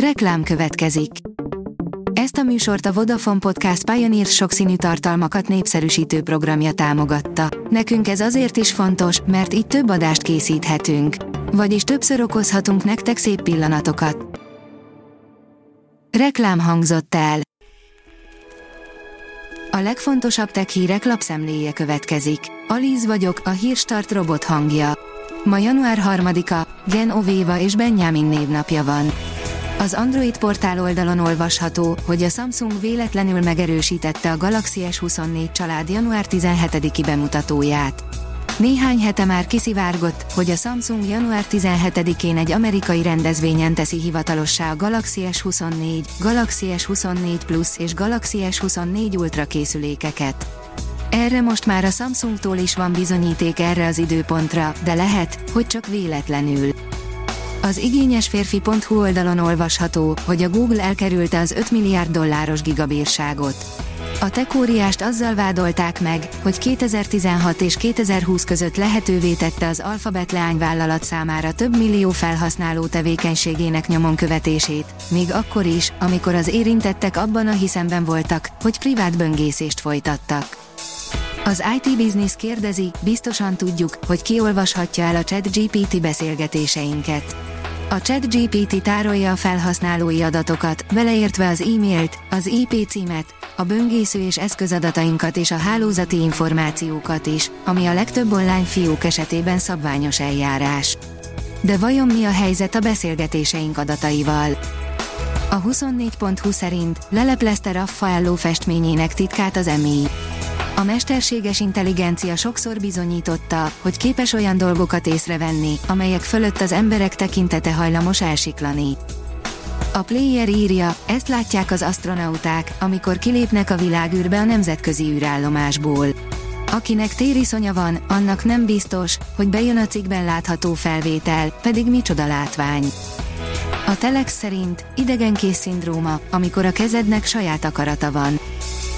Reklám következik. Ezt a műsort a Vodafone Podcast Pioneer sokszínű tartalmakat népszerűsítő programja támogatta. Nekünk ez azért is fontos, mert így több adást készíthetünk. Vagyis többször okozhatunk nektek szép pillanatokat. Reklám hangzott el. A legfontosabb tech hírek lapszemléje következik. Alíz vagyok, a hírstart robot hangja. Ma január 3-a, Gen Ovéva és Benjamin névnapja van. Az Android portál oldalon olvasható, hogy a Samsung véletlenül megerősítette a Galaxy S24 család január 17-i bemutatóját. Néhány hete már kiszivárgott, hogy a Samsung január 17-én egy amerikai rendezvényen teszi hivatalossá a Galaxy S24, Galaxy S24 Plus és Galaxy S24 Ultra készülékeket. Erre most már a Samsungtól is van bizonyíték erre az időpontra, de lehet, hogy csak véletlenül. Az igényes férfi.hu oldalon olvasható, hogy a Google elkerülte az 5 milliárd dolláros gigabírságot. A tekóriást azzal vádolták meg, hogy 2016 és 2020 között lehetővé tette az Alphabet leányvállalat számára több millió felhasználó tevékenységének nyomon követését, még akkor is, amikor az érintettek abban a hiszemben voltak, hogy privát böngészést folytattak. Az IT Business kérdezi, biztosan tudjuk, hogy kiolvashatja el a ChatGPT beszélgetéseinket. A ChatGPT tárolja a felhasználói adatokat, beleértve az e-mailt, az IP címet, a böngésző és eszközadatainkat és a hálózati információkat is, ami a legtöbb online fiók esetében szabványos eljárás. De vajon mi a helyzet a beszélgetéseink adataival? A 24.20 szerint leleplezte Raffaello festményének titkát az EMI. A mesterséges intelligencia sokszor bizonyította, hogy képes olyan dolgokat észrevenni, amelyek fölött az emberek tekintete hajlamos elsiklani. A player írja, ezt látják az astronauták, amikor kilépnek a világűrbe a nemzetközi űrállomásból. Akinek tériszonya van, annak nem biztos, hogy bejön a cikkben látható felvétel, pedig micsoda látvány. A Telex szerint idegenkész szindróma, amikor a kezednek saját akarata van.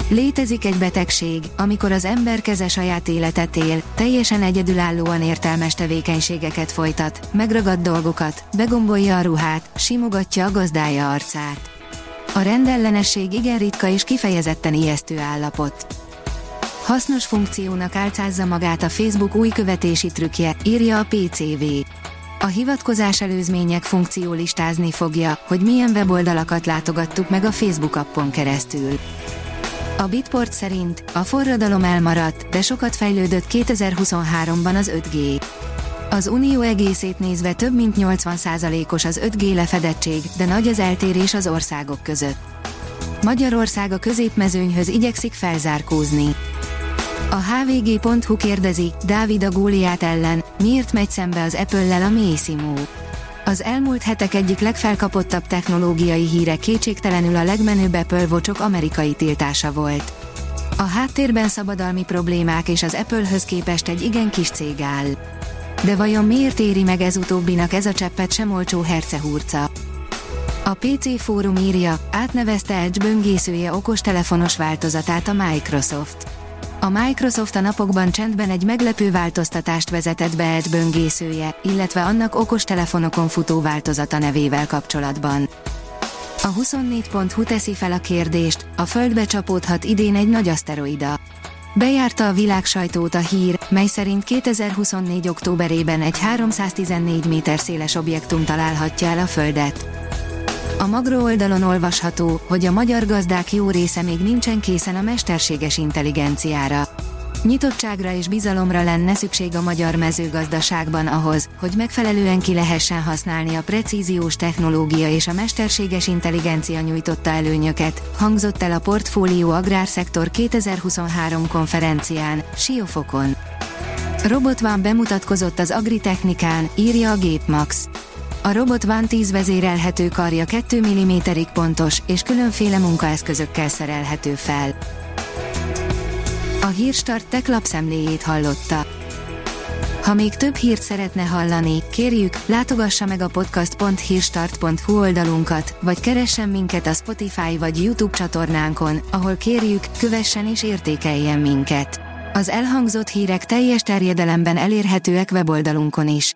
Létezik egy betegség, amikor az ember keze saját életet él, teljesen egyedülállóan értelmes tevékenységeket folytat, megragad dolgokat, begombolja a ruhát, simogatja a gazdája arcát. A rendellenesség igen ritka és kifejezetten ijesztő állapot. Hasznos funkciónak álcázza magát a Facebook új követési trükkje, írja a PCV. A hivatkozás előzmények funkció listázni fogja, hogy milyen weboldalakat látogattuk meg a Facebook appon keresztül. A Bitport szerint a forradalom elmaradt, de sokat fejlődött 2023-ban az 5G. Az Unió egészét nézve több mint 80%-os az 5G lefedettség, de nagy az eltérés az országok között. Magyarország a középmezőnyhöz igyekszik felzárkózni. A hvg.hu kérdezi, Dávid a Góliát ellen, miért megy szembe az Apple-lel a mély szimó? Az elmúlt hetek egyik legfelkapottabb technológiai híre kétségtelenül a legmenőbb Apple Watchok amerikai tiltása volt. A háttérben szabadalmi problémák és az Apple-höz képest egy igen kis cég áll. De vajon miért éri meg ez utóbbinak ez a cseppet sem olcsó hercehurca? A PC fórum írja, átnevezte Edge böngészője okostelefonos változatát a Microsoft. A Microsoft a napokban csendben egy meglepő változtatást vezetett be Edge böngészője, illetve annak okostelefonokon futó változata nevével kapcsolatban. A 24.hu teszi fel a kérdést, a Földbe csapódhat idén egy nagy aszteroida. Bejárta a világ sajtót a hír, mely szerint 2024. októberében egy 314 méter széles objektum találhatja el a Földet. A Magro oldalon olvasható, hogy a magyar gazdák jó része még nincsen készen a mesterséges intelligenciára. Nyitottságra és bizalomra lenne szükség a magyar mezőgazdaságban ahhoz, hogy megfelelően ki lehessen használni a precíziós technológia és a mesterséges intelligencia nyújtotta előnyöket, hangzott el a Portfólió Agrárszektor 2023 konferencián, Siófokon. Robotvan bemutatkozott az Agritechnikán, írja a Gépmax. A robot Van 10 vezérelhető karja 2 mm-ig pontos, és különféle munkaeszközökkel szerelhető fel. A Hírstart tech lapszemléjét hallotta. Ha még több hírt szeretne hallani, kérjük, látogassa meg a podcast.hírstart.hu oldalunkat, vagy keressen minket a Spotify vagy YouTube csatornánkon, ahol kérjük, kövessen és értékeljen minket. Az elhangzott hírek teljes terjedelemben elérhetőek weboldalunkon is.